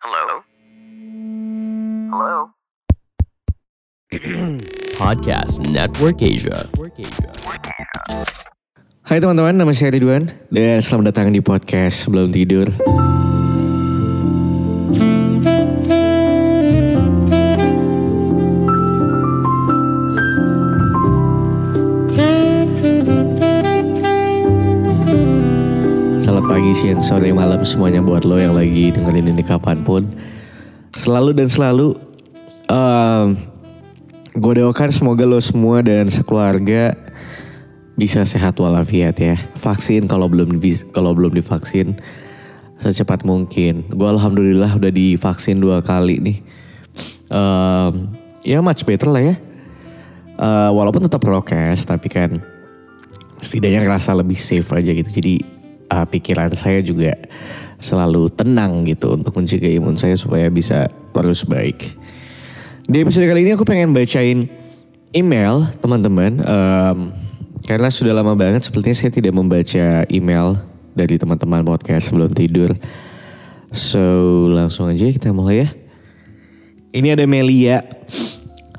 Hello? Hello? Podcast Network Asia. Hai teman-teman, nama saya Ridwan dan selamat datang di podcast Sebelum Tidur. Siang, sore, malam semuanya buat lo yang lagi dengerin ini kapan pun. Selalu dan selalu em, gue doakan semoga lo semua dan sekeluarga bisa sehat walafiat ya. Vaksin kalau belum kalau belum divaksin secepat mungkin. Gue alhamdulillah udah divaksin dua kali nih. Em, ya much better lah ya. Eh, walaupun tetap prokes tapi kan setidaknya ngerasa lebih safe aja gitu. Jadi uh, pikiran saya juga selalu tenang gitu untuk menjaga imun saya supaya bisa terus baik. Di episode kali ini aku pengen bacain email teman-teman. Em, karena sudah lama banget sepertinya saya tidak membaca email dari teman-teman podcast sebelum tidur. So langsung aja kita mulai ya. Ini ada Melia.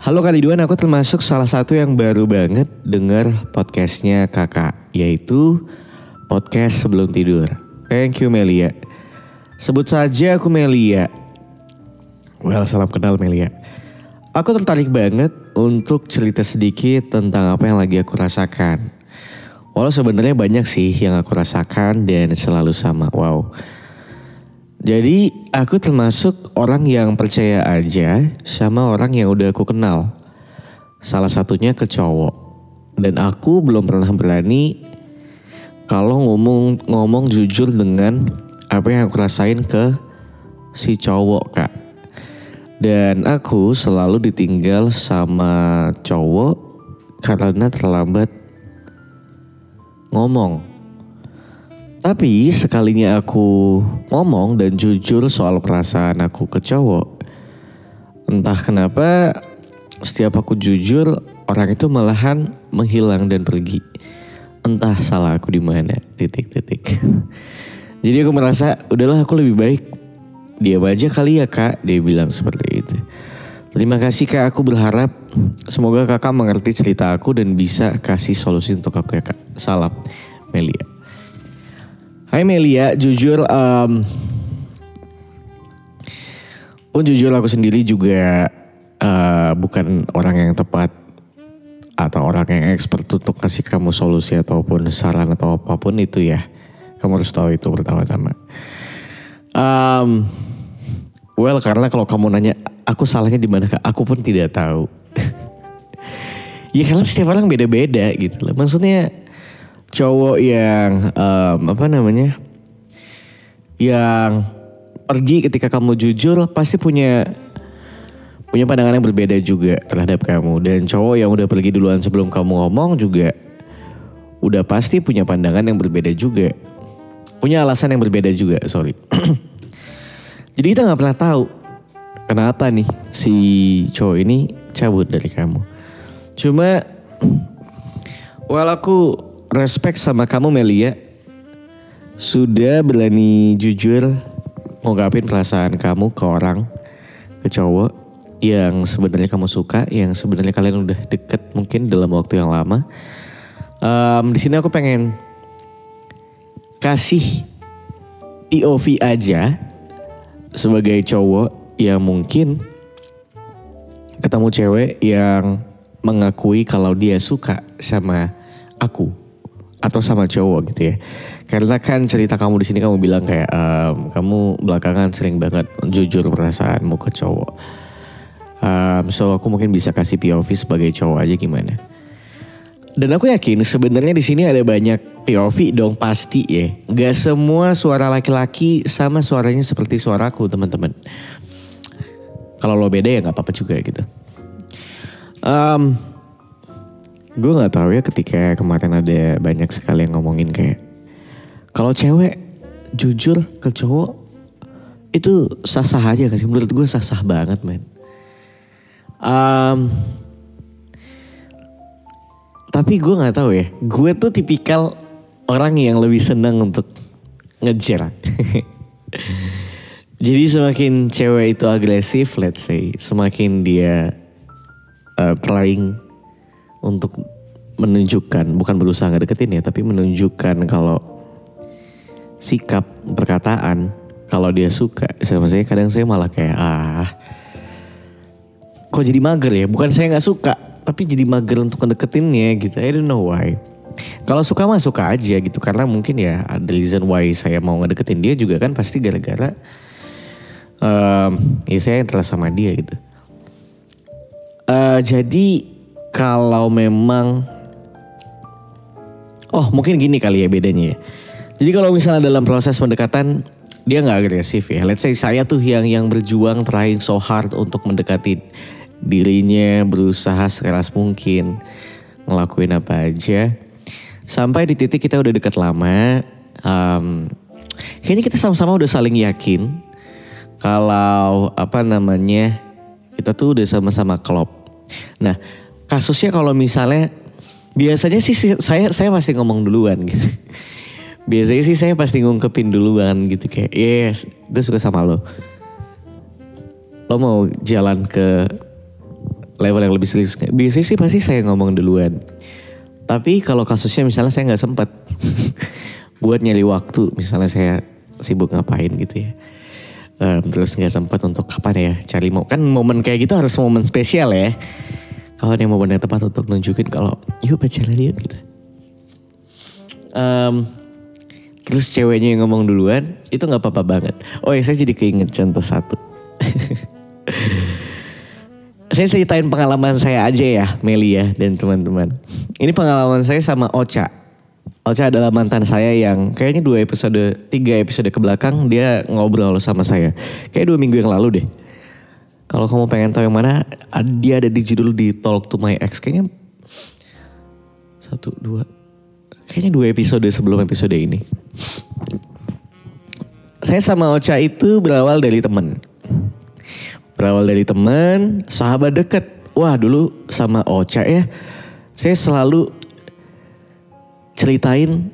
Halo Kak Ridwan, aku termasuk salah satu yang baru banget denger podcastnya kakak. Yaitu podcast sebelum tidur. Thank you Melia. Sebut saja aku Melia. Well, salam kenal Melia. Aku tertarik banget untuk cerita sedikit tentang apa yang lagi aku rasakan. Walau sebenarnya banyak sih yang aku rasakan dan selalu sama. Wow. Jadi aku termasuk orang yang percaya aja sama orang yang udah aku kenal. Salah satunya ke cowok. Dan aku belum pernah berani kalau ngomong ngomong jujur dengan apa yang aku rasain ke si cowok kak. Dan aku selalu ditinggal sama cowok karena terlambat ngomong. Tapi sekalinya aku ngomong dan jujur soal perasaan aku ke cowok, entah kenapa setiap aku jujur orang itu malahan menghilang dan pergi. Entah salah aku di mana. Titik-titik. Jadi aku merasa udahlah aku lebih baik diam aja kali ya kak. Dia bilang seperti itu. Terima kasih kak. Aku berharap semoga kakak mengerti cerita aku dan bisa kasih solusi untuk aku ya kak. Salam Melia. Hai Melia, jujur em, pun jujur aku sendiri juga eh, bukan orang yang tepat atau orang yang expert untuk kasih kamu solusi ataupun saran atau apa pun itu ya. Kamu harus tahu itu pertama-tama. Em, well karena kalau kamu nanya aku salahnya di mana aku pun tidak tahu. ya karena setiap orang beda-beda gitu loh. Maksudnya cowok yang em, apa namanya yang pergi ketika kamu jujur pasti punya punya pandangan yang berbeda juga terhadap kamu. Dan cowok yang udah pergi duluan sebelum kamu ngomong juga udah pasti punya pandangan yang berbeda juga. Punya alasan yang berbeda juga sorry. Jadi kita nggak pernah tahu kenapa nih si cowok ini cabut dari kamu. Cuma well aku respect sama kamu Melia sudah berani jujur ngungkapin perasaan kamu ke orang ke cowok yang sebenarnya kamu suka, yang sebenarnya kalian udah deket mungkin dalam waktu yang lama. Em, di sini aku pengen kasih POV aja sebagai cowok yang mungkin ketemu cewek yang mengakui kalau dia suka sama aku atau sama cowok gitu ya. Karena kan cerita kamu di sini kamu bilang kayak em, kamu belakangan sering banget jujur perasaanmu ke cowok. Um, so aku mungkin bisa kasih POV sebagai cowok aja gimana. Dan aku yakin sebenarnya di sini ada banyak POV dong pasti ya. Gak semua suara laki-laki sama suaranya seperti suaraku teman-teman. Kalau lo beda ya nggak apa-apa juga gitu. Um, gue nggak tahu ya ketika kemarin ada banyak sekali yang ngomongin kayak kalau cewek jujur ke cowok itu sah-sah aja gak sih? Menurut gue sah-sah banget men. Um, tapi gue nggak tahu ya. Gue tuh tipikal orang yang lebih senang untuk ngejar. Jadi semakin cewek itu agresif, let's say, semakin dia uh, trying untuk menunjukkan, bukan berusaha ngedeketin ya, tapi menunjukkan kalau sikap perkataan kalau dia suka saya kadang saya malah kayak ah kok jadi mager ya? Bukan saya nggak suka tapi jadi mager untuk ngedeketinnya gitu. I don't know why. Kalau suka mah suka aja gitu karena mungkin ya ada reason why saya mau ngedeketin dia juga kan pasti gara-gara um, ya saya yang telah sama dia gitu. Uh, jadi kalau memang oh mungkin gini kali ya bedanya ya. Jadi kalau misalnya dalam proses pendekatan dia nggak agresif ya. Let's say saya tuh yang yang berjuang trying so hard untuk mendekati dirinya, berusaha sekeras mungkin ngelakuin apa aja. Sampai di titik kita udah dekat lama, um, kayaknya kita sama-sama udah saling yakin kalau apa namanya kita tuh udah sama-sama klop. Nah kasusnya kalau misalnya biasanya sih saya saya masih ngomong duluan gitu biasanya sih saya pasti ngungkepin duluan gitu kayak yes gue suka sama lo lo mau jalan ke level yang lebih serius. Biasanya sih pasti saya ngomong duluan. Tapi kalau kasusnya misalnya saya nggak sempet buat nyari waktu misalnya saya sibuk ngapain gitu ya. Um, terus nggak sempat untuk kapan ya cari mau kan momen kayak gitu harus momen spesial ya. Kalau yang momen yang tepat untuk nunjukin kalau yuk pacaran yuk gitu. Um, terus ceweknya yang ngomong duluan itu nggak apa-apa banget. Oh ya saya jadi keinget contoh satu saya ceritain pengalaman saya aja ya Melia dan teman-teman. Ini pengalaman saya sama Ocha. Ocha adalah mantan saya yang kayaknya dua episode tiga episode ke belakang dia ngobrol sama saya. Kayak dua minggu yang lalu deh. Kalau kamu pengen tahu yang mana dia ada di judul di Talk to My Ex. Kayaknya satu dua kayaknya dua episode sebelum episode ini. Saya sama Ocha itu berawal dari temen. Berawal dari temen, sahabat deket. Wah dulu sama Ocha ya, saya selalu ceritain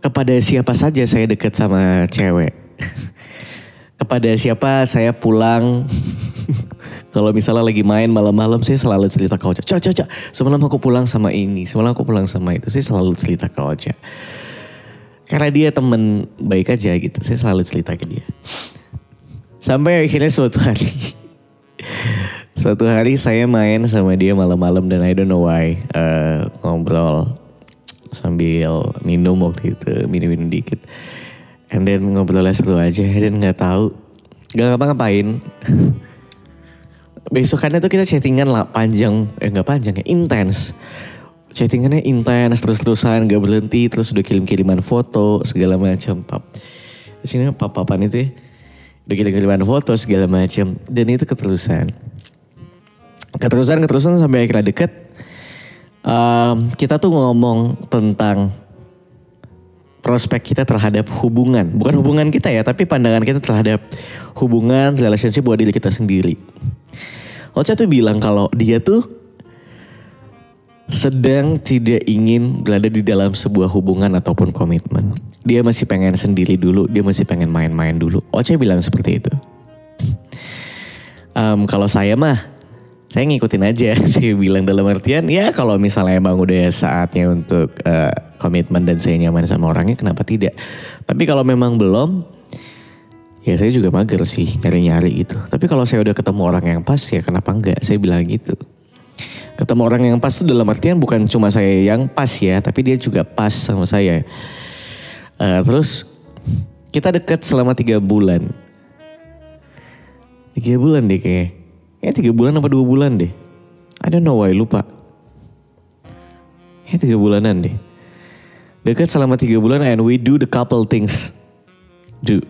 kepada siapa saja saya deket sama cewek. kepada siapa saya pulang kalau misalnya lagi main malam-malam saya selalu cerita ke Ocha. Cak, cak, cak. Semalam aku pulang sama ini. Semalam aku pulang sama itu. Saya selalu cerita ke Ocha. Karena dia temen baik aja gitu. Saya selalu cerita ke dia. Sampai akhirnya suatu hari. Suatu hari saya main sama dia malam-malam dan I don't know why. Uh, ngobrol sambil minum waktu itu. Minum-minum dikit. And then ngobrolnya seru aja. Dan gak tahu. Gak ngapa-ngapain. besokannya tuh kita chattingan lah panjang, eh nggak panjang ya, intens. Chattingannya intens terus-terusan gak berhenti terus udah kirim-kiriman foto segala macam pap. Terus ini pap-papan itu ya, udah kirim-kiriman foto segala macam dan itu keterusan. Keterusan keterusan sampai akhirnya deket. Um, kita tuh ngomong tentang prospek kita terhadap hubungan. Bukan hubungan kita ya, tapi pandangan kita terhadap hubungan, relationship buat diri kita sendiri. Ocha tuh bilang kalau dia tuh sedang tidak ingin berada di dalam sebuah hubungan ataupun komitmen. Dia masih pengen sendiri dulu, dia masih pengen main-main dulu. Ocha bilang seperti itu. Um, kalau saya mah, saya ngikutin aja. Saya bilang dalam artian, ya kalau misalnya emang udah saatnya untuk uh, komitmen dan saya nyaman sama orangnya, kenapa tidak? Tapi kalau memang belum, ya saya juga mager sih nyari-nyari gitu. Tapi kalau saya udah ketemu orang yang pas ya kenapa enggak? Saya bilang gitu. Ketemu orang yang pas itu dalam artian bukan cuma saya yang pas ya, tapi dia juga pas sama saya. Uh, terus kita dekat selama tiga bulan. Tiga bulan deh kayaknya. Ya tiga bulan apa dua bulan deh. I don't know why lupa. Ya tiga bulanan deh. Dekat selama tiga bulan and we do the couple things. Do.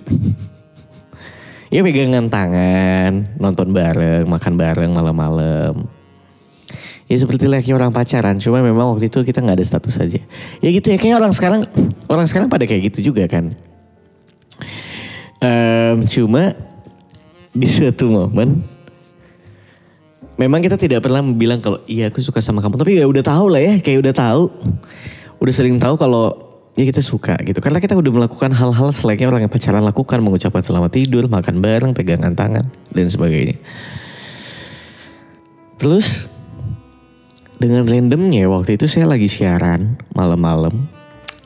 ya pegangan tangan, nonton bareng, makan bareng malam-malam. Ya seperti lagi orang pacaran, cuma memang waktu itu kita nggak ada status aja. Ya gitu ya, kayak orang sekarang, orang sekarang pada kayak gitu juga kan. Um, cuma di suatu momen, memang kita tidak pernah bilang kalau iya aku suka sama kamu, tapi ya udah tahu lah ya, kayak udah tahu, udah sering tahu kalau ya kita suka gitu. Karena kita udah melakukan hal-hal selayaknya orang yang pacaran lakukan. Mengucapkan selamat tidur, makan bareng, pegangan tangan, dan sebagainya. Terus dengan randomnya waktu itu saya lagi siaran malam-malam.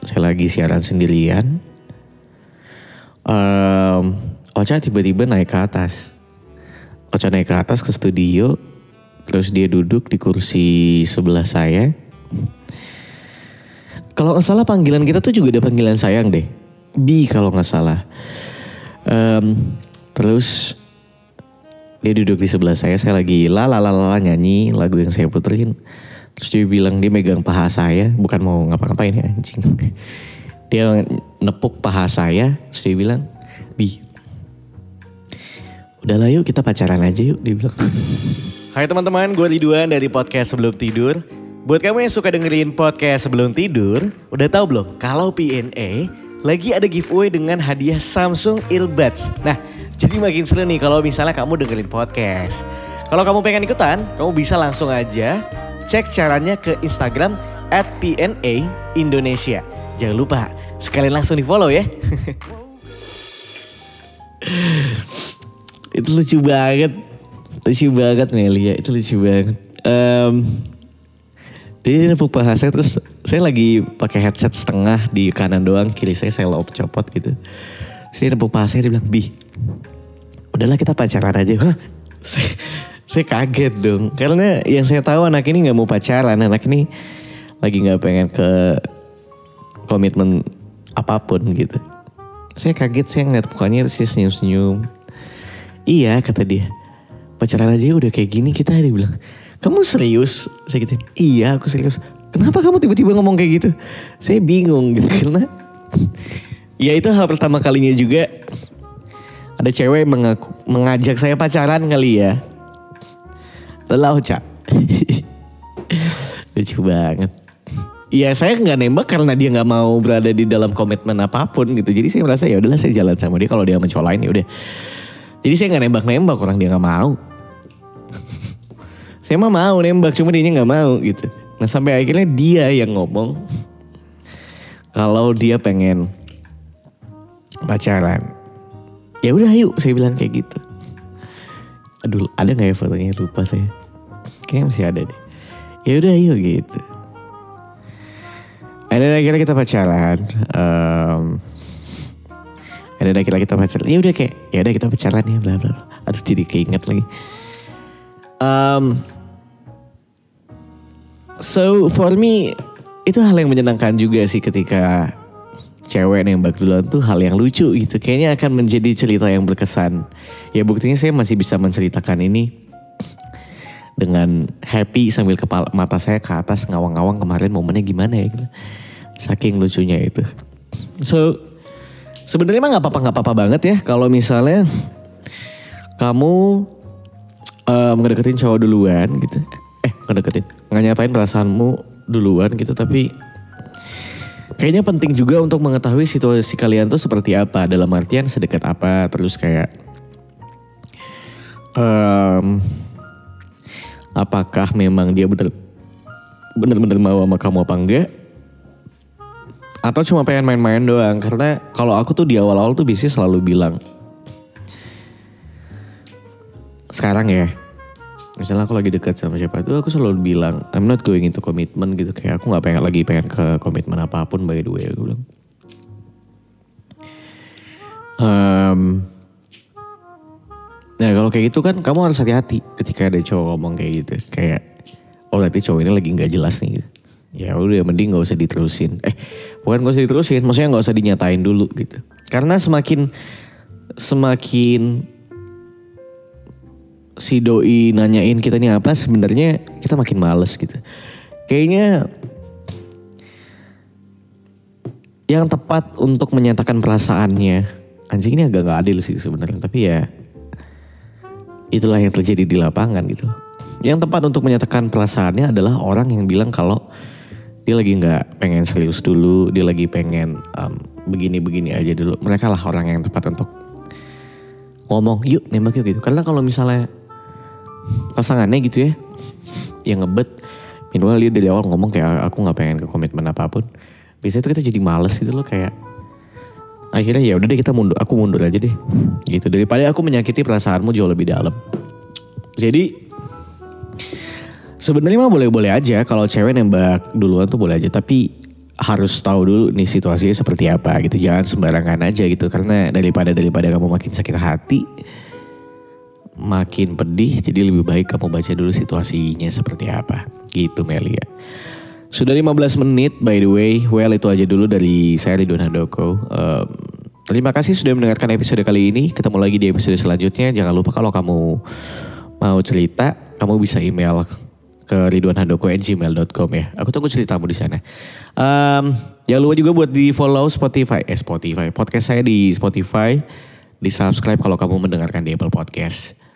Saya lagi siaran sendirian. Um, Ocha tiba-tiba naik ke atas. Ocha naik ke atas ke studio. Terus dia duduk di kursi sebelah saya. Kalau nggak salah panggilan kita tuh juga ada panggilan sayang deh. Bi kalau nggak salah. Um, terus dia duduk di sebelah saya, saya lagi la la la la nyanyi lagu yang saya puterin. Terus dia bilang dia megang paha saya, bukan mau ngapa-ngapain ya anjing. Dia nepuk paha saya, terus dia bilang, Bi, udahlah yuk kita pacaran aja yuk, dia bilang. Hai teman-teman, gue Ridwan dari podcast Sebelum Tidur. Buat kamu yang suka dengerin podcast Sebelum Tidur, udah tahu belum kalau PNA lagi ada giveaway dengan hadiah Samsung Earbuds. Nah, jadi makin seru nih kalau misalnya kamu dengerin podcast. Kalau kamu pengen ikutan, kamu bisa langsung aja cek caranya ke Instagram at PNA Indonesia. Jangan lupa, sekalian langsung di follow ya. itu lucu banget. Lucu banget Melia, itu lucu banget. Um, jadi dia nepuk paha saya terus saya lagi pakai headset setengah di kanan doang, kiri saya saya lop copot gitu. Terus dia nepuk paha saya dia bilang, "Bi, udahlah kita pacaran aja." Hah? Saya, saya kaget dong. Karena yang saya tahu anak ini nggak mau pacaran, anak ini lagi nggak pengen ke komitmen apa pun gitu. Saya kaget saya ngeliat mukanya terus dia senyum-senyum. Iya kata dia, pacaran aja udah kayak gini kita dia bilang. Kamu serius? Saya gitu. Iya aku serius. Kenapa kamu tiba-tiba ngomong kayak gitu? Saya bingung gitu karena ya itu hal pertama kalinya juga ada cewek mengaku, mengajak saya pacaran kali ya. Lelah Cak. Lucu banget. Iya saya nggak nembak karena dia nggak mau berada di dalam komitmen apa pun gitu. Jadi saya merasa ya udahlah saya jalan sama dia kalau dia mencoba lain ya udah. Jadi saya nggak nembak-nembak orang dia nggak mau. saya mah mau nembak cuma dia nggak mau gitu. Nah sampai akhirnya dia yang ngomong kalau dia pengen pacaran. Ya udah yuk saya bilang kayak gitu. Aduh ada nggak ya fotonya lupa saya. Kayaknya masih ada deh. Ya udah yuk gitu. Ada akhirnya kita pacaran. Um, ada akhirnya kita pacaran. Ya udah kayak ya udah kita pacaran ya bla bla. Aduh jadi keinget lagi. Um, so for me itu hal yang menyenangkan juga sih ketika cewek nembak duluan tuh hal yang lucu gitu. Kayaknya akan menjadi cerita yang berkesan. Ya buktinya saya masih bisa menceritakan ini dengan happy sambil kepala mata saya ke atas ngawang-ngawang kemarin momennya gimana ya gitu. Saking lucunya itu. So sebenarnya mah nggak apa-apa nggak apa-apa banget ya kalau misalnya kamu um, ngedeketin cowok duluan gitu. Eh ngedeketin nggak nyatain perasaanmu duluan gitu tapi kayaknya penting juga untuk mengetahui situasi kalian tuh seperti apa dalam artian sedekat apa. Terus kayak um, apakah memang dia bener bener-bener mau sama kamu apa enggak? Atau cuma pengen main-main doang? Karena kalau aku tuh di awal-awal tuh biasanya selalu bilang sekarang ya misalnya aku lagi dekat sama siapa itu aku selalu bilang I'm not going into commitment gitu. Kayak aku nggak pengen lagi pengen ke komitmen apa pun by the way aku bilang. Um, nah kalau kayak gitu kan kamu harus hati-hati ketika ada cowok ngomong kayak gitu. Kayak oh berarti cowok ini lagi nggak jelas nih. Gitu. ya udah mending nggak usah diterusin. Eh bukan nggak usah diterusin maksudnya nggak usah dinyatain dulu gitu. Karena semakin semakin si doi nanyain kita nih apa sebenarnya kita makin males gitu. Kayaknya yang tepat untuk menyatakan perasaannya anjing ini agak gak adil sih sebenarnya tapi ya itulah yang terjadi di lapangan gitu. Yang tepat untuk menyatakan perasaannya adalah orang yang bilang kalau dia lagi nggak pengen serius dulu, dia lagi pengen um, begini-begini aja dulu. Mereka lah orang yang tepat untuk ngomong yuk nembak yuk gitu. Karena kalau misalnya pasangannya gitu ya. Yang ngebet. Minimal dia dari awal ngomong kayak aku nggak pengen ke komitmen apa pun. Biasanya tuh kita jadi males gitu loh kayak akhirnya ya udah deh kita mundur aku mundur aja deh. Gitu. Daripada aku menyakiti perasaanmu jauh lebih dalam. Jadi sebenarnya mah boleh-boleh aja. Kalau cewek nembak duluan tuh boleh aja tapi harus tahu dulu nih situasinya seperti apa gitu. Jangan sembarangan aja gitu karena daripada daripada kamu makin sakit hati makin pedih jadi lebih baik kamu baca dulu situasinya seperti apa. Gitu Melia. Sudah 15 menit by the way. Well itu aja dulu dari saya Ridwan Handoko. Um, terima kasih sudah mendengarkan episode kali ini. Ketemu lagi di episode selanjutnya. Jangan lupa kalau kamu mau cerita kamu bisa email ke ridwanhandoko@gmail.com ya. Aku tunggu ceritamu di sana. Um, jangan lupa juga buat di follow Spotify, eh Spotify, podcast saya di Spotify, di subscribe kalau kamu mendengarkan di Apple Podcast.